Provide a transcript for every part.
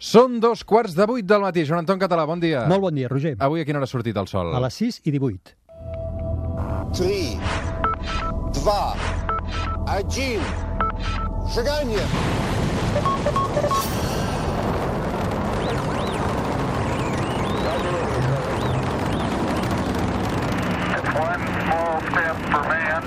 Són dos quarts de vuit del matí. Joan Anton Català, bon dia. Molt bon dia, Roger. Avui a quina hora ha sortit el sol? A les 6 i 18. 3, 2, 1, seganya! One small step for man.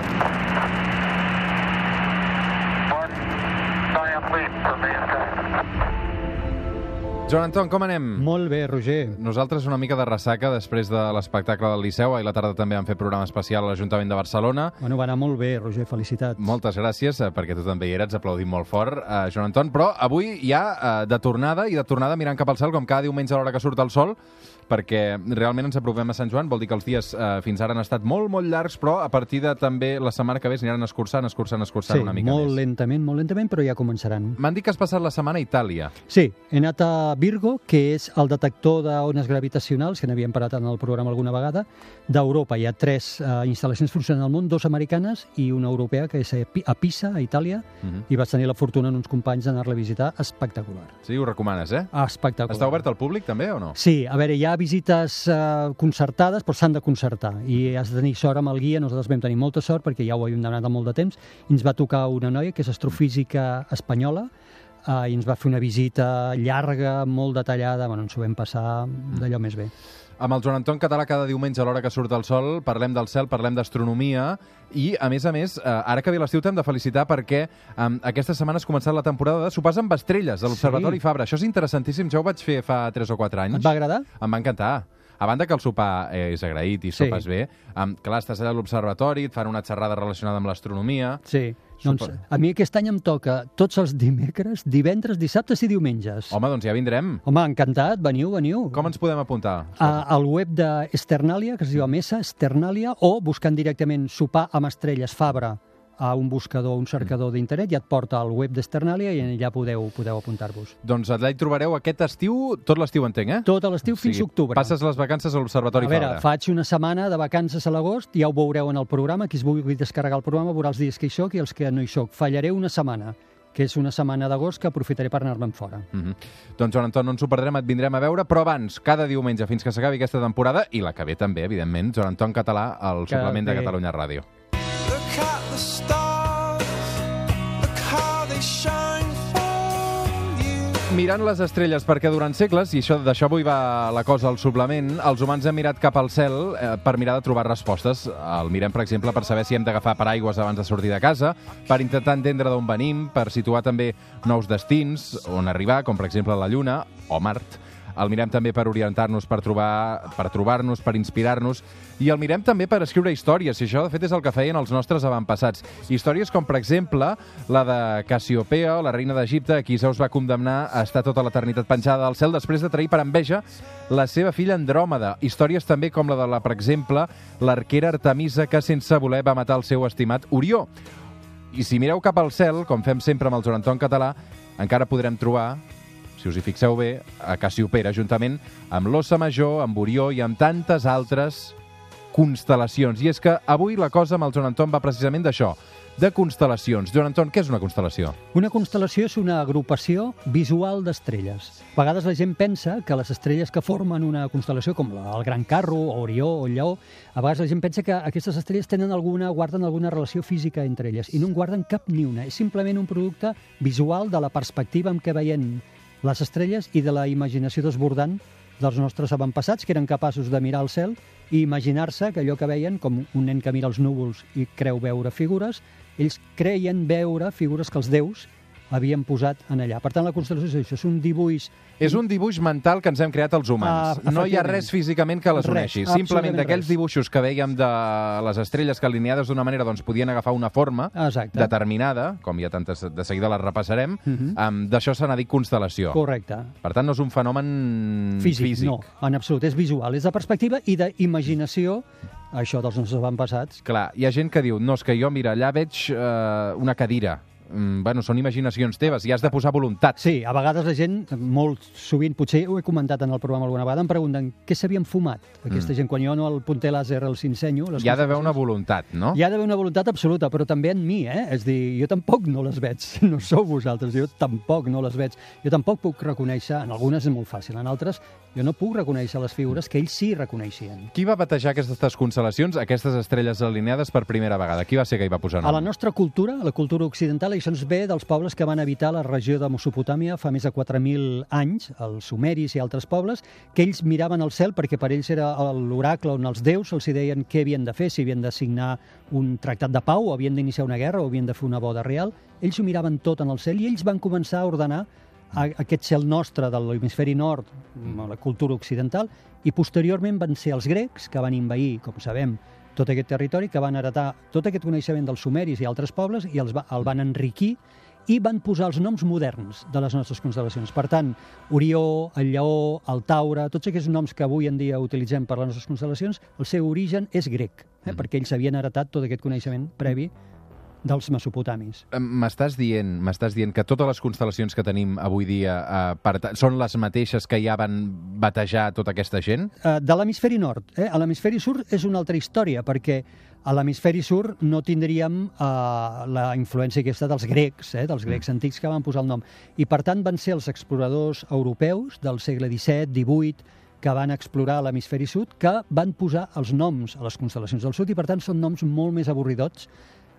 Joan Anton, com anem? Molt bé, Roger. Nosaltres una mica de ressaca després de l'espectacle del Liceu. Ahir la tarda també vam fer programa especial a l'Ajuntament de Barcelona. Bueno, va anar molt bé, Roger, felicitats. Moltes gràcies, eh, perquè tu també hi eres, aplaudim molt fort, eh, Joan Anton. Però avui ja eh, de tornada, i de tornada mirant cap al cel, com cada diumenge a l'hora que surt el sol, perquè realment ens apropem a Sant Joan, vol dir que els dies eh, fins ara han estat molt, molt llargs, però a partir de també la setmana que ve s'aniran escurçant, escurçant, escurçant sí, una mica molt més. lentament, molt lentament, però ja començaran. M'han dit que has passat la setmana a Itàlia. Sí, he anat a Virgo, que és el detector d'ones gravitacionals, que n'havíem parat en el programa alguna vegada, d'Europa. Hi ha tres eh, instal·lacions funcionant al món, dos americanes i una europea, que és a Pi- a Pisa, a Itàlia, Mhm. i vaig tenir la fortuna en uns companys d'anar-la a visitar. Espectacular. Sí, ho recomanes, eh? Espectacular. Està obert al públic també o no? Sí, a veure, hi ha visites eh, concertades, però s'han de concertar i has de tenir sort amb el guia. Nosaltres vam tenir molta sort perquè ja ho havíem demanat molt de temps i ens va tocar una noia que és astrofísica espanyola eh, i ens va fer una visita llarga, molt detallada, bueno, ens ho vam passar d'allò més bé. Amb el Joan Anton Català cada diumenge a l'hora que surt el sol parlem del cel, parlem d'astronomia i, a més a més, eh, ara que ve l'estiu t'hem de felicitar perquè eh, aquesta setmana has començat la temporada de sopars amb estrelles a l'Observatori Sí. Fabra. Això és interessantíssim, ja ho vaig fer fa 3 o 4 anys. Et va agradar? Em va encantar. A banda que el sopar eh, és agraït i Sí. sopes bé, um, clar, estàs allà a l'observatori, et fan una xerrada relacionada amb l'astronomia... Sí. Doncs Super. a mi aquest any em toca tots els dimecres, divendres, dissabtes i diumenges. Home, doncs ja vindrem. Home, encantat, veniu, veniu. Com ens podem apuntar? a, al web d'Esternalia, que es diu Mesa, Esternalia, o buscant directament sopar amb estrelles Fabra a un buscador, un cercador d'internet, ja et porta al web d'Esternalia i allà podeu, podeu apuntar-vos. Doncs allà hi trobareu aquest estiu, tot l'estiu entenc, eh? Tot l'estiu fins a octubre. Passes les vacances a l'Observatori a veure, Fabra. faig una setmana de vacances a l'agost, ja ho veureu en el programa, qui es vulgui descarregar el programa veurà els dies que hi soc i els que no hi soc. Fallaré una setmana, que és una setmana d'agost que aprofitaré per anar-me'n fora. Mm -hmm. Doncs, Joan Anton, no ens ho perdrem, et vindrem a veure, però abans, cada diumenge fins que s'acabi aquesta temporada, i la que ve també, evidentment, Joan Anton Català, al Que suplement de. Catalunya Ràdio. Mirant les estrelles, perquè durant segles, i això d'això avui va la cosa al suplement, els humans hem mirat cap al cel eh, per mirar de trobar respostes. El mirem, per exemple, per saber si hem d'agafar paraigües abans de sortir de casa, per intentar entendre d'on venim, per situar també nous destins, on arribar, com per exemple la Lluna o Mart. El mirem també per orientar-nos, per trobar per trobar-nos, per inspirar-nos, i el mirem també per escriure històries, i això, de fet, és el que feien els nostres avantpassats. Històries com, per exemple, la de Cassiopea, la reina d'Egipte, a qui Zeus va condemnar a estar tota l'eternitat penjada al cel després de trair per enveja la seva filla Andròmeda. Històries també com la de, la, per exemple, l'arquera Artemisa, que sense voler va matar el seu estimat Orió. I si mireu cap al cel, com fem sempre amb el Joan Anton Català, encara podrem trobar si us hi fixeu bé, a Cassiopera, juntament amb l'Ossa Major, amb Orió i amb tantes altres constel·lacions. I és que avui la cosa amb el Joan Anton va precisament d'això, de constel·lacions. Joan Anton, què és una constel·lació? Una constel·lació és una agrupació visual d'estrelles. A vegades la gent pensa que les estrelles que formen una constel·lació, com el Gran Carro, o Orió o Lleó, a vegades la gent pensa que aquestes estrelles tenen alguna, guarden alguna relació física entre elles, i no en guarden cap ni una. És simplement un producte visual de la perspectiva amb què veien les estrelles i de la imaginació desbordant dels nostres avantpassats, que eren capaços de mirar al cel i imaginar-se que allò que veien, com un nen que mira els núvols i creu veure figures, ells creien veure figures que els déus havien posat en allà. Per tant, la constel·lació és això, és un dibuix... És un dibuix mental que ens hem creat els humans. Ah, no hi ha res físicament que les Res, uneixi. absolutament Simplement d'aquells res. dibuixos que veiem de les estrelles que alineades d'una manera doncs, podien agafar una forma Exacte. determinada, com hi ha tantes, de seguida les repassarem, Mhm. um, d'això se n'ha dit constel·lació. Correcte. Per tant, no és un fenomen Físic, físic. no, en absolut. És visual, és de perspectiva i d'imaginació, això dels nostres avantpassats. Clar, hi ha gent que diu, no, és que jo, mira, allà veig eh, una cadira, bueno, són imaginacions teves i has de posar voluntat. Sí, a vegades la gent, molt sovint, potser ho he comentat en el programa alguna vegada, em pregunten què s'havien fumat aquesta gent. Quan jo no el punter làser els ensenyo... Les Mm. Hi ha d'haver una voluntat, no? Hi ha d'haver una voluntat absoluta, però també en mi, eh? És dir, jo tampoc no les veig, no sou vosaltres, jo tampoc no les veig. Jo tampoc puc reconèixer, en algunes és molt fàcil, en altres jo no puc reconèixer les figures que ells sí reconeixien. Qui va batejar aquestes constel·lacions, aquestes estrelles alineades per primera vegada? Qui va ser que hi va posar nom? A la nostra cultura, a la cultura occidental, això ens ve dels pobles que van habitar la regió de Mesopotàmia fa més de 4.000 anys, els sumeris i altres pobles, que ells miraven al cel perquè per ells era l'oracle on els déus els deien què havien de fer, si havien de signar un tractat de pau, o havien d'iniciar una guerra, o havien de fer una boda real. Ells ho miraven tot en el cel i ells van començar a ordenar aquest cel nostre de l'hemisferi nord, a la cultura occidental, i posteriorment van ser els grecs, que van invair, com sabem, tot aquest territori, que van heretar tot aquest coneixement dels sumeris i altres pobles i els va, el van enriquir i van posar els noms moderns de les nostres constel·lacions. Per tant, Orió, el Lleó, el Taure, tots aquests noms que avui en dia utilitzem per les nostres constel·lacions, el seu origen és grec, eh? Mm. perquè ells havien heretat tot aquest coneixement previ dels mesopotamis. M'estàs dient, m'estàs dient que totes les constel·lacions que tenim avui dia eh, per, són les mateixes que ja van batejar tota aquesta gent? Eh, de l'hemisferi nord. Eh? A l'hemisferi sud és una altra història, perquè a l'hemisferi sud no tindríem eh, la influència aquesta dels grecs, eh? dels grecs antics que van posar el nom. I, per tant, van ser els exploradors europeus del segle XVII, XVIII, que van explorar l'hemisferi sud, que van posar els noms a les constel·lacions del sud i, per tant, són noms molt més avorridots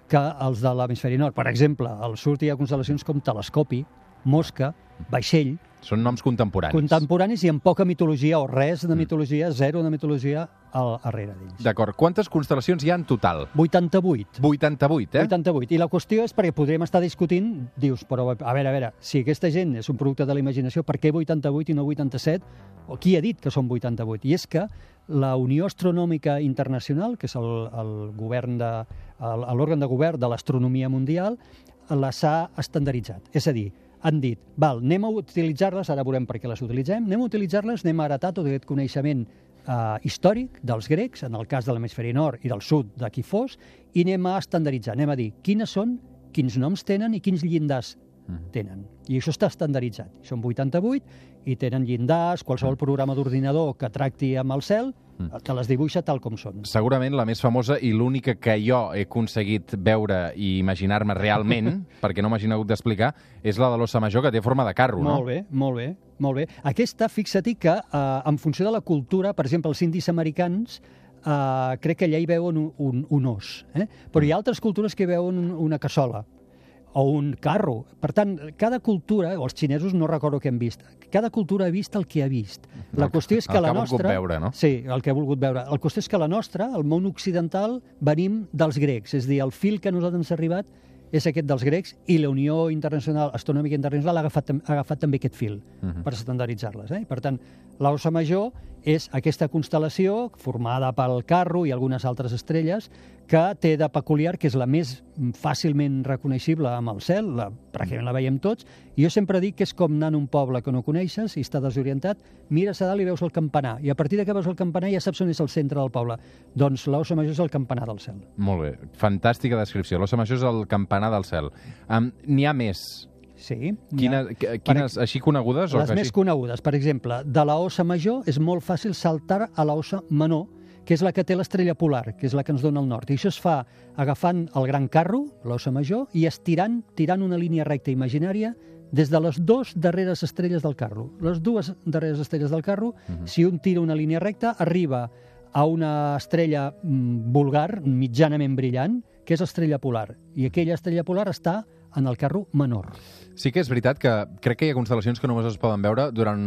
que els de l'hemisferi nord. Per exemple, al sud hi ha constel·lacions com telescopi, mosca, vaixell, Són noms contemporanis. contemporanis i amb poca mitologia o res de mitologia, zero de mitologia al darrere d'ells. D'acord. Quantes constel·lacions hi ha en total? 88. 88, eh? 88. I la qüestió és perquè podríem estar discutint, dius, però a veure, a veure, si aquesta gent és un producte de la imaginació, per què 88 i no 87? O qui ha dit que són 88? I és que la Unió Astronòmica Internacional, que és el, el govern de l'òrgan de govern de l'astronomia mundial, les ha estandarditzat. És a dir, han dit, val, anem a utilitzar-les, ara veurem per què les utilitzem, anem a utilitzar-les, anem a heretar tot aquest coneixement eh, històric dels grecs, en el cas de l'hemisferi nord i del sud, de qui fos, i anem a estandarditzar, anem a dir quines són, quins noms tenen i quins llindars tenen. I això està estandarditzat. Són 88 i tenen llindars, qualsevol programa d'ordinador que tracti amb el cel te les dibuixa tal com són. Segurament la més famosa i l'única que jo he aconseguit veure i imaginar-me realment, perquè no m'hagi hagut d'explicar, és la de l'ossa major, que té forma de carro, no? Molt bé, molt bé, molt bé. Aquesta, fixa-t'hi que eh, en funció de la cultura, per exemple, els indis americans, eh, crec que allà hi veuen un, un, un os, eh? però hi ha altres cultures que veuen un- una cassola o un carro. Per tant, cada cultura, o els xinesos no recordo què han vist, cada cultura ha vist el que ha vist. La qüestió és el que que la nostra... veure, no? Sí, el que ha volgut veure. La qüestió és que la nostra, el món occidental, venim dels grecs. És dir, el fil que a nosaltres ens ha arribat és aquest dels grecs i la Unió Internacional Astronòmica Internacional ha agafat, ha agafat també aquest fil per estandarditzar-les. Eh? Per tant, l'Ossa Major és aquesta constel·lació formada pel carro i algunes altres estrelles que té de peculiar que és la més fàcilment reconeixible amb el cel, la, pràcticament la veiem tots, i jo sempre dic que és com anar a un poble que no coneixes i està desorientat, mires a dalt i veus el campanar, i a partir de que veus el campanar ja saps on és el centre del poble. Doncs l'Ossa Major és el campanar del cel. Molt bé, fantàstica descripció. L'ossa major és el campanar del cel. Um, N'hi ha més. Sí. n'hi ha- Quina, qu- quines, així conegudes? o Les que més així? conegudes, per exemple, de la ossa major és molt fàcil saltar a la ossa menor, que és la que té l'estrella polar, que és la que ens dona el nord. I això es fa agafant el gran carro, l'ossa major, i estirant, tirant una línia recta imaginària des de les dues darreres estrelles del carro. Les dues darreres estrelles del carro, si un tira una línia recta, arriba a una estrella mm, vulgar, mitjanament brillant, que és l'estrella polar. I aquella estrella polar està en el carro menor. Sí que és veritat que crec que hi ha constel·lacions que només es poden veure durant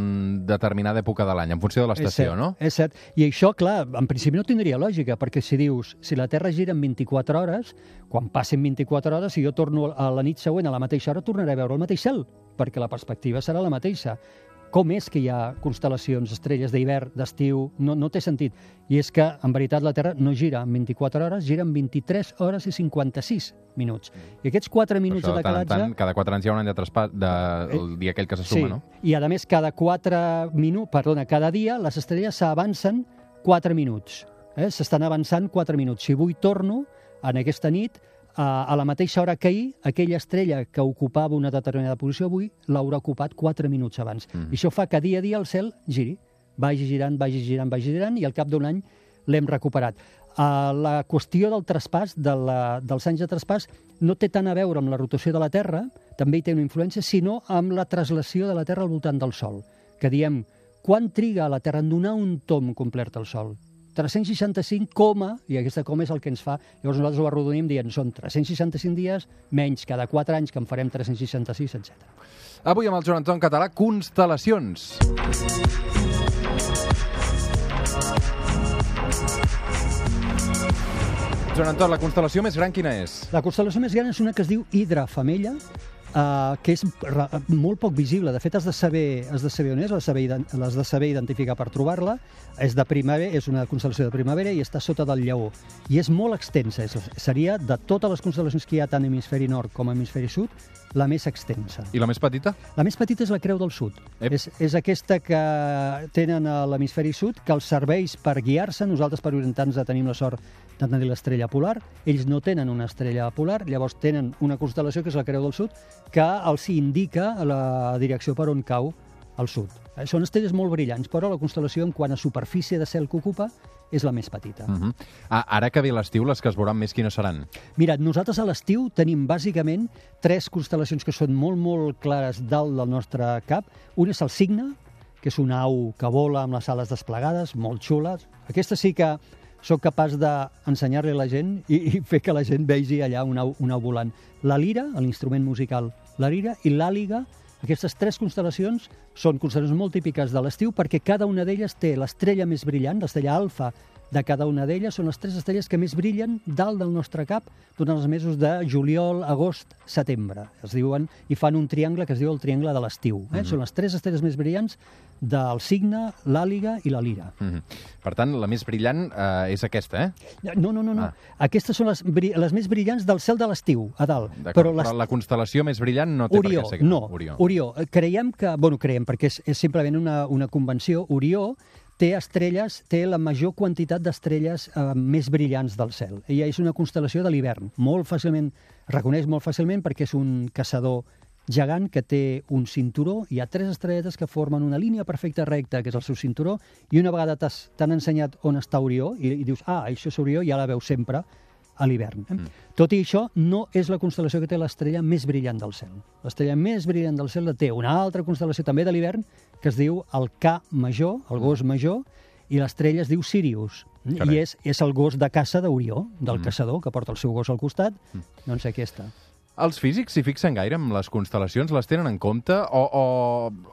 determinada època de l'any, en funció de l'estació, no? És cert. I això, clar, en principi no tindria lògica, perquè si dius, si la Terra gira en 24 hores, quan passin 24 hores, si jo torno a la nit següent a la mateixa hora, tornaré a veure el mateix cel, perquè la perspectiva serà la mateixa. Com és que hi ha constel·lacions, estrelles d'hivern, d'estiu? No, no té sentit. I és que, en veritat, la Terra no gira en 24 hores, gira en 23 hores i 56 minuts. I aquests 4 minuts Això, de de tant decalatge... tant, cada quatre anys hi ha un any de traspàs del dia aquell que se suma, sí. no? I a més, cada 4 minuts, perdona, cada dia les estrelles s'avancen 4 minuts. Eh? S'estan avançant 4 minuts. Si avui torno, en aquesta nit, a, a la mateixa hora que ahir, aquella estrella que ocupava una determinada posició avui l'haurà ocupat 4 minuts abans. Mm. I això fa que dia a dia el cel giri, vagi girant, vagi girant, vagi girant, i al cap d'un any l'hem recuperat. Uh, la qüestió del traspàs, de la, dels anys de traspàs, no té tant a veure amb la rotació de la Terra, també hi té una influència, sinó amb la traslació de la Terra al voltant del Sol. Que diem, quan triga la Terra en donar un tom complet al Sol? 365, coma, i aquesta coma és el que ens fa, llavors nosaltres ho arrodonim dient, són 365 dies, menys cada 4 anys que en farem 366, etc. Avui amb el Joan Anton Català, constel·lacions. Joan Anton, la constel·lació més gran quina és? La constel·lació més gran és una que es diu Hidra Femella, uh, que és molt poc visible. De fet, has de saber, has de saber on és, l'has de de saber identificar per trobar-la. És de primavera, és una constel·lació de primavera i està sota del lleó. I és molt extensa. És, seria, de totes les constel·lacions que hi ha tant a hemisferi nord com a hemisferi sud, la més extensa. I la més petita? La més petita és la Creu del Sud. Ep. És, és aquesta que tenen a l'hemisferi sud, que els serveix per guiar-se. Nosaltres, per orientar-nos, tenim la sort de tenir l'estrella polar. Ells no tenen una estrella polar, llavors tenen una constel·lació, que és la Creu del Sud, que els indica la direcció per on cau al sud. Eh, Són estrelles molt brillants, però la constel·lació, en quant a superfície de cel que ocupa, és la més petita. Uh -huh. ah, ara que ve l'estiu, les que es veuran més quines seran? Mira, nosaltres a l'estiu tenim bàsicament tres constel·lacions que són molt, molt clares dalt del nostre cap. Un és el Cigne, que és una au que vola amb les ales desplegades, molt xules. Aquesta sí que sóc capaç d'ensenyar-li a la gent i, i fer que la gent vegi allà una, una au volant. La lira, l'instrument musical, la lira, i l'àliga, aquestes tres constel·lacions són constel·lacions molt típiques de l'estiu perquè cada una d'elles té l'estrella més brillant, l'estrella alfa de cada una d'elles, són les tres estrelles que més brillen dalt del nostre cap durant els mesos de juliol, agost, setembre. Es diuen, i fan un triangle que es diu el triangle de l'estiu. Eh? Són les tres estrelles més brillants del cigne, l'àliga i la lira. Uh -huh. Per tant, la més brillant eh, és aquesta, eh? No, no, no, no. Ah. Aquestes són les, les més brillants del cel de l'estiu, a dalt. Però Però, les la constel·lació més brillant no té Orió, per què ser. no. Orió. Orió. Eh, Creiem que... Bueno, creiem, perquè és, és simplement una, una convenció. Orió té estrelles, té la major quantitat d'estrelles eh, més brillants del cel. Ella és una constel·lació de l'hivern. Molt fàcilment, reconeix molt fàcilment perquè és un caçador gegant que té un cinturó, hi ha tres estrelletes que formen una línia perfecta recta, que és el seu cinturó, i una vegada t'han ensenyat on està Orió, i, i dius, ah, això és Orió, ja la veus sempre a l'hivern. Eh? Mm. Tot i això, no és la constel·lació que té l'estrella més brillant del cel. L'estrella més brillant del cel la té una altra constel·lació també de l'hivern, que es diu el K major, el gos major, i l'estrella es diu Sirius. Carai. I és, és el gos de caça d'Orió, del mm. caçador, que porta el seu gos al costat. Mm. Doncs aquesta. Els físics s'hi fixen gaire amb les constel·lacions? Les tenen en compte? O, o,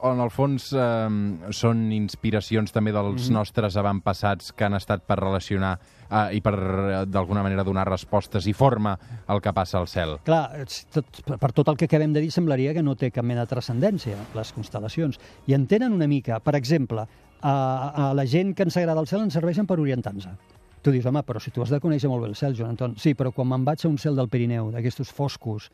o en el fons eh, són inspiracions també dels Mm. nostres avantpassats que han estat per relacionar eh, i per, eh, d'alguna manera, donar respostes i forma al que passa al cel? Clar, tot, per tot el que acabem de dir semblaria que no té cap mena de transcendència, les constel·lacions. I en tenen una mica. Per exemple, a, a la gent que ens agrada el cel ens serveixen per orientar-nos. Tu dius, home, però si tu has de conèixer molt bé el cel, Joan Anton. Sí, però quan me'n vaig a un cel del Pirineu, d'aquestos foscos,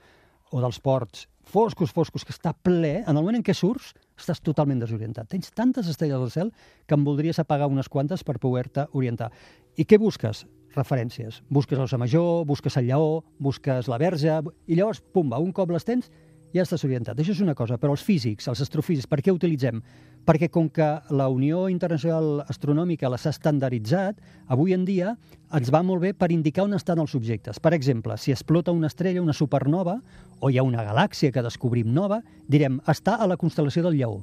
o dels ports, foscos, foscos, que està ple, en el moment en què surts, estàs totalment desorientat. Tens tantes estrelles al cel que em voldries apagar unes quantes per poder-te orientar. I què busques? Referències. Busques l'ossa major, busques el lleó, busques la verge, i llavors, pumba, un cop les tens, ja estàs orientat. Això és una cosa, però els físics, els astrofísics, per què utilitzem? Perquè com que la Unió Internacional Astronòmica les ha estandarditzat, avui en dia ens va molt bé per indicar on estan els objectes. Per exemple, si explota una estrella, una supernova, o hi ha una galàxia que descobrim nova, direm, està a la constel·lació del Lleó.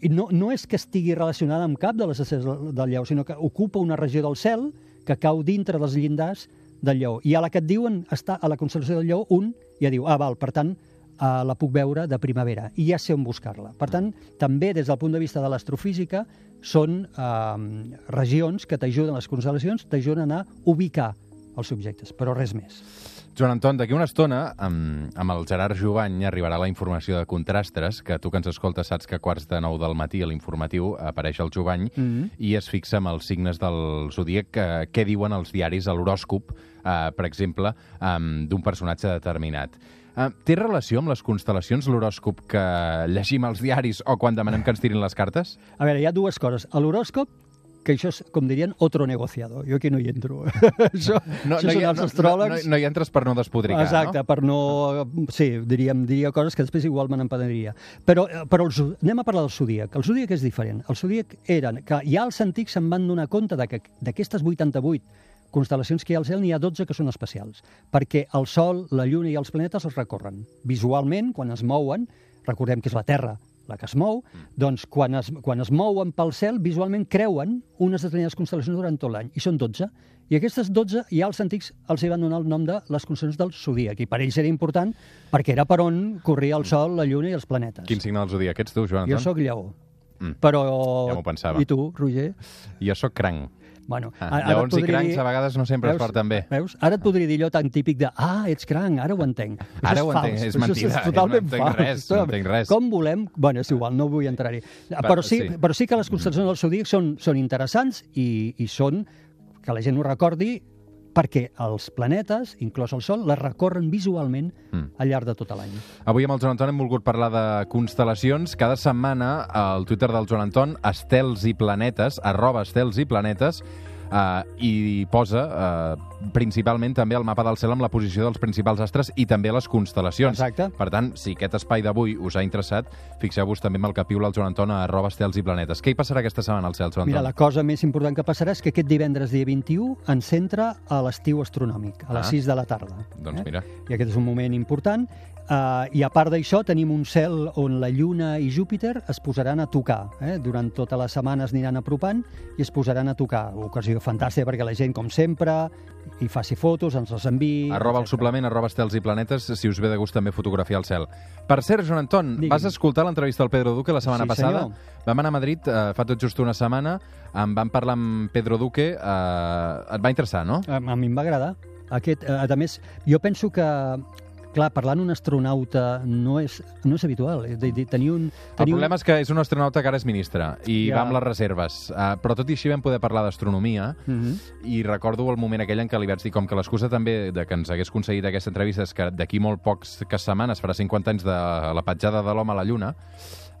I no, no és que estigui relacionada amb cap de les estrelles del Lleó, sinó que ocupa una regió del cel que cau dintre dels llindars del Lleó. I a la que et diuen està a la constel·lació del Lleó, un ja diu, ah, val, per tant, eh, la puc veure de primavera i ja sé on buscar-la. Per tant, també des del punt de vista de l'astrofísica són eh, regions que t'ajuden, les constel·lacions t'ajuden a ubicar els objectes, però res més. Joan Anton, d'aquí una estona, amb, amb el Gerard Jovany, arribarà la informació de Contrastres, que tu que ens escoltes saps que a quarts de nou del matí a l'informatiu apareix el Jovany mm -hmm. i es fixa amb els signes del zodíac que, què diuen els diaris a l'horòscop, eh, per exemple, um, d'un personatge determinat. Uh, té relació amb les constel·lacions l'horòscop que llegim als diaris o quan demanem que ens tirin les cartes? A veure, hi ha dues coses. A l'horòscop que això és, com dirien, otro negociado. Jo aquí no hi entro. això No, això no, són hi, els no, astròlegs. no, no hi entres per no despodricar, Exacte, no? per no... Sí, diríem, diria coses que després igual me n'empadanaria. Però, eh, però el, zo- anem a parlar del zodíac. El zodíac és diferent. El zodíac eren que ja els antics se'n van donar compte de que d'aquestes 88 constel·lacions que hi ha al cel n'hi ha 12 que són especials, perquè el Sol, la Lluna i els planetes els recorren. Visualment, quan es mouen, recordem que és la Terra la que es mou, doncs quan es, quan es mouen pel cel, visualment creuen unes determinades constel·lacions durant tot l'any, i són 12. I aquestes 12 ja els antics els hi van donar el nom de les constel·lacions del zodíac, i per ells era important perquè era per on corria el Sol, la Lluna i els planetes. Quin signe del zodíac ets tu, Joan Jo Anton? sóc lleó. Mm. Però... Ja m'ho pensava. I tu, Roger? Jo sóc cranc. Bueno, Ah, ara- et lleons i podria crancs dir- a vegades no sempre es porten bé. Veus? Ara et podria dir allò tan típic de ah, ets cranc, ara ho entenc. Això Ara ho fals. entenc, és Això mentida, És totalment no entenc fals. res, no entenc res. Com volem... Bueno, és igual, no vull entrar-hi. Però sí, sí. però sí que les constel·lacions del zodíac són, són interessants i, i són, que la gent ho recordi, perquè els planetes, inclòs el Sol, les recorren visualment Mm. al llarg de tot l'any. Avui amb el Joan Anton hem volgut parlar de constel·lacions. Cada setmana al Twitter del Joan Anton, estels i planetes, arroba estels i planetes, eh, i posa eh, principalment també el mapa del cel amb la posició dels principals astres i també les constel·lacions. Exacte. Per tant, si aquest espai d'avui us ha interessat, fixeu-vos també amb el que piula el Joan Anton a arroba estels i planetes. Què hi passarà aquesta setmana al cel, Joan Mira, Anton? la cosa més important que passarà és que aquest divendres, dia 21, ens centra a l'estiu astronòmic, a les Ah. 6 de la tarda. Doncs mira. I aquest és un moment important. Uh, I a part d'això, tenim un cel on la Lluna i Júpiter es posaran a tocar. Eh? Durant tota la setmana es aniran apropant i es posaran a tocar. Ocasió fantàstica perquè la gent, com sempre, hi faci fotos, ens les enviï... Arroba el suplement, arroba estels i planetes, si us ve de gust també fotografiar el cel. Per cert, Joan Anton, Digui'm. vas escoltar l'entrevista al Pedro Duque la setmana Sí, passada? senyor. Vam anar a Madrid eh, fa tot just una setmana, em van parlar amb Pedro Duque, eh, et va interessar, no? A, a mi em va agradar. Aquest, eh, a més, jo penso que clar, parlar amb un astronauta no és, no és habitual. És a dir, tenir un, El tenir problema és que és un astronauta que ara és ministre i Ja. va amb les reserves. Uh, però tot i així vam poder parlar d'astronomia un... Mm -hmm. i recordo el moment aquell en què li vaig dir com que l'excusa també de que ens hagués aconseguit aquesta entrevista és que d'aquí molt pocs que setmanes farà 50 anys de la petjada de l'home a la Lluna,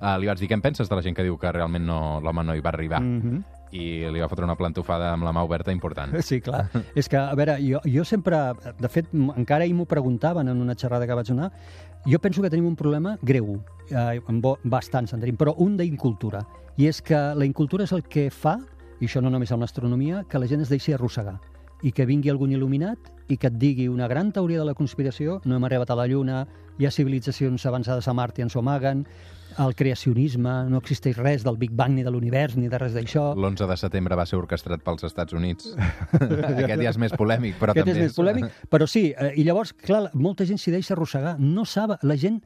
uh, li vaig dir què en penses de la gent que diu que realment no, l'home no hi va arribar. Mm -hmm. I li va fotre una plantofada amb la mà oberta important. Sí, clar. És que, a veure, jo, jo sempre... De fet, encara ahir m'ho preguntaven en una xerrada que vaig donar. Jo penso que tenim un problema greu, eh, bastants en tenim, però un d'incultura. I és que la incultura és el que fa, i això no només amb l'astronomia, que la gent es deixi arrossegar i que vingui algun il·luminat i que et digui una gran teoria de la conspiració, no hem arribat a la Lluna, hi ha civilitzacions avançades a Mart i ens ho amaguen, el creacionisme, no existeix res del Big Bang ni de l'univers ni de res d'això. L'11 de setembre va ser orquestrat pels Estats Units. Aquest ja és més polèmic, però Aquest també és més polèmic, però sí, eh, i llavors, clar, molta gent s'hi deixa arrossegar, no sap, la gent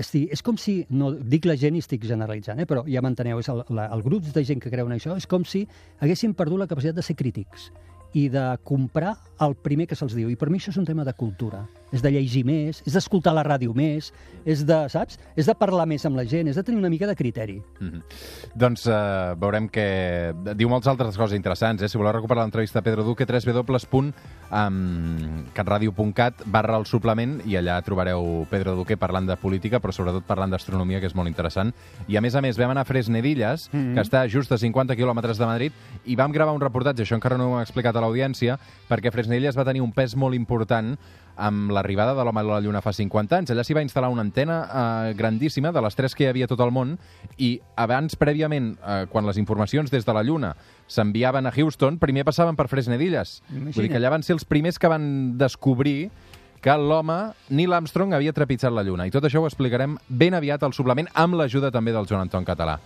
Esti, és com si, no dic la gent i estic generalitzant, eh, però ja m'enteneu, és el, la, el grup de gent que creuen això, és com si haguessin perdut la capacitat de ser crítics i de comprar el primer que se'ls diu. I per mi això és un tema de cultura. És de llegir més, és d'escoltar la ràdio més, és de, saps? És de parlar més amb la gent, és de tenir una mica de criteri. Mm -hmm. Doncs eh, veurem que... Diu moltes altres coses interessants, eh? Si voleu recuperar l'entrevista a Pedro Duque, www.catradio.cat barra el suplement i allà trobareu Pedro Duque parlant de política, però sobretot parlant d'astronomia, que és molt interessant. I a més a més, vam anar a Fresnedilles, mm -hmm. que està just a 50 quilòmetres de Madrid, i vam gravar un reportatge, això encara no ho hem explicat a l'audiència, perquè Fresnedilles va tenir un pes molt important amb l'arribada de l'home a la Lluna fa 50 anys. Allà s'hi va instal·lar una antena eh, grandíssima, de les tres que hi havia tot el món, i abans, prèviament, eh, quan les informacions des de la Lluna s'enviaven a Houston, primer passaven per Fresnedilles. Imagina't. Vull dir que allà van ser els primers que van descobrir que l'home, Neil Armstrong, havia trepitjat la Lluna. I tot això ho explicarem ben aviat al suplement, amb l'ajuda també del Joan Anton Català.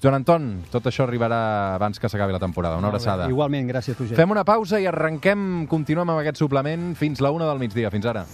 Joan Anton, tot això arribarà abans que s'acabi la temporada. Una Molt bé. abraçada. Igualment, gràcies, Roger. Fem una pausa i arrenquem, continuem amb aquest suplement fins la una del migdia. Fins ara.